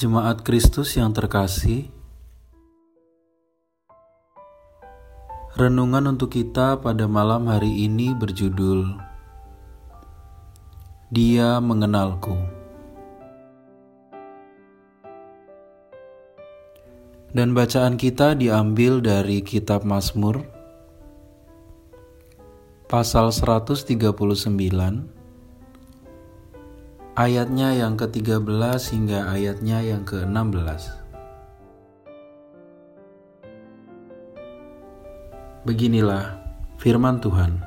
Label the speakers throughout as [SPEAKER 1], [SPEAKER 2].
[SPEAKER 1] Jemaat Kristus yang terkasih, renungan untuk kita pada malam hari ini berjudul Dia Mengenalku. Dan bacaan kita diambil dari kitab Mazmur pasal 139 ayatnya yang ke-13 hingga ayatnya yang ke-16. Beginilah firman Tuhan.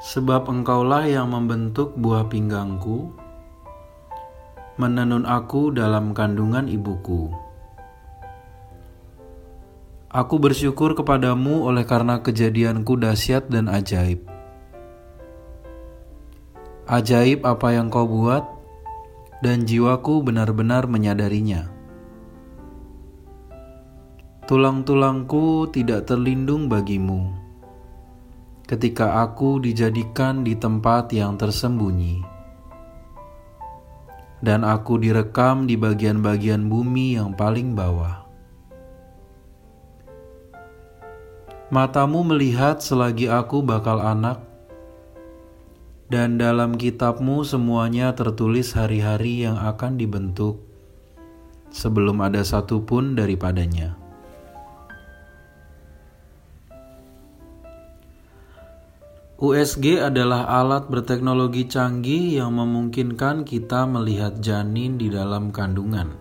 [SPEAKER 1] Sebab engkaulah yang membentuk buah pinggangku, menenun aku dalam kandungan ibuku. Aku bersyukur kepadamu oleh karena kejadianku dahsyat dan ajaib Ajaib apa yang kau buat, dan jiwaku benar-benar menyadarinya. Tulang-tulangku tidak terlindung bagimu ketika aku dijadikan di tempat yang tersembunyi, dan aku direkam di bagian-bagian bumi yang paling bawah. Matamu melihat selagi aku bakal anak dan dalam kitabmu semuanya tertulis hari-hari yang akan dibentuk sebelum ada satupun daripadanya. USG adalah alat berteknologi canggih yang memungkinkan kita melihat janin di dalam kandungan.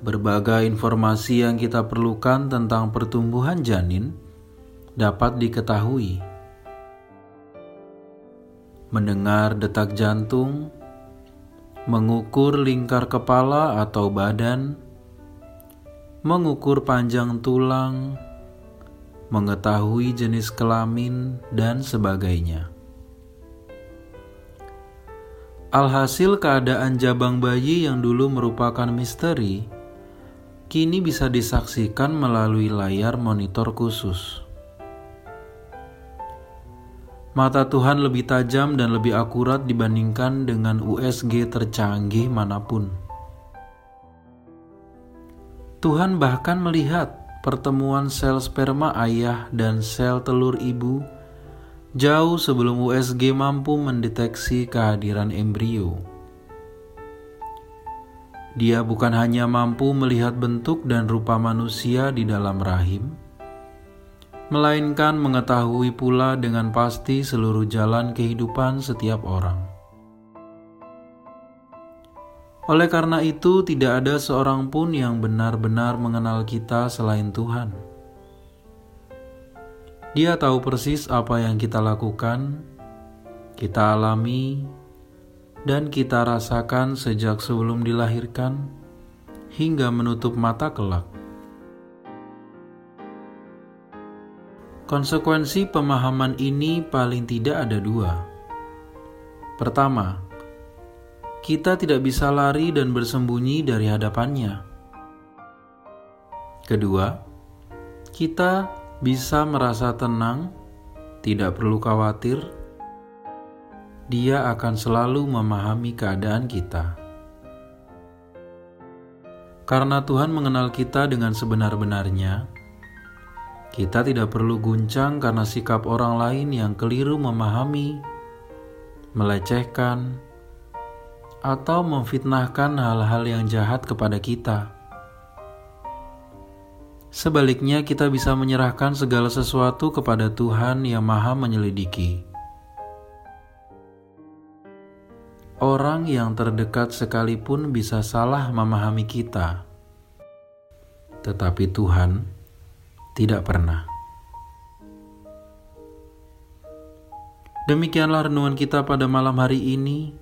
[SPEAKER 1] Berbagai informasi yang kita perlukan tentang pertumbuhan janin dapat diketahui mendengar detak jantung, mengukur lingkar kepala atau badan, mengukur panjang tulang, mengetahui jenis kelamin, dan sebagainya. Alhasil, keadaan jabang bayi yang dulu merupakan misteri kini bisa disaksikan melalui layar monitor khusus. Mata Tuhan lebih tajam dan lebih akurat dibandingkan dengan USG tercanggih mana pun. Tuhan bahkan melihat pertemuan sel sperma ayah dan sel telur ibu jauh sebelum USG mampu mendeteksi kehadiran embrio. Dia bukan hanya mampu melihat bentuk dan rupa manusia di dalam rahim, melainkan mengetahui pula dengan pasti seluruh jalan kehidupan setiap orang. Oleh karena itu, tidak ada seorang pun yang benar-benar mengenal kita selain Tuhan. Dia tahu persis apa yang kita lakukan, kita alami, dan kita rasakan sejak sebelum dilahirkan hingga menutup mata kelak. Konsekuensi pemahaman ini paling tidak ada dua. Pertama, kita tidak bisa lari dan bersembunyi dari hadapannya. Kedua, kita bisa merasa tenang, tidak perlu khawatir. Dia akan selalu memahami keadaan kita. Karena Tuhan mengenal kita dengan sebenar-benarnya, kita tidak perlu guncang karena sikap orang lain yang keliru memahami, melecehkan, atau memfitnahkan hal-hal yang jahat kepada kita. Sebaliknya, kita bisa menyerahkan segala sesuatu kepada Tuhan yang Maha Menyelidiki. Orang yang terdekat sekalipun bisa salah memahami kita, tetapi Tuhan tidak pernah. Demikianlah renungan kita pada malam hari ini.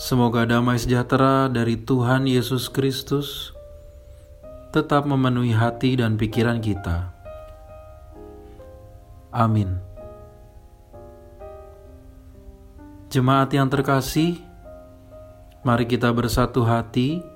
[SPEAKER 1] Semoga damai sejahtera dari Tuhan Yesus Kristus tetap memenuhi hati dan pikiran kita. Amin. Jemaat yang terkasih, mari kita bersatu hati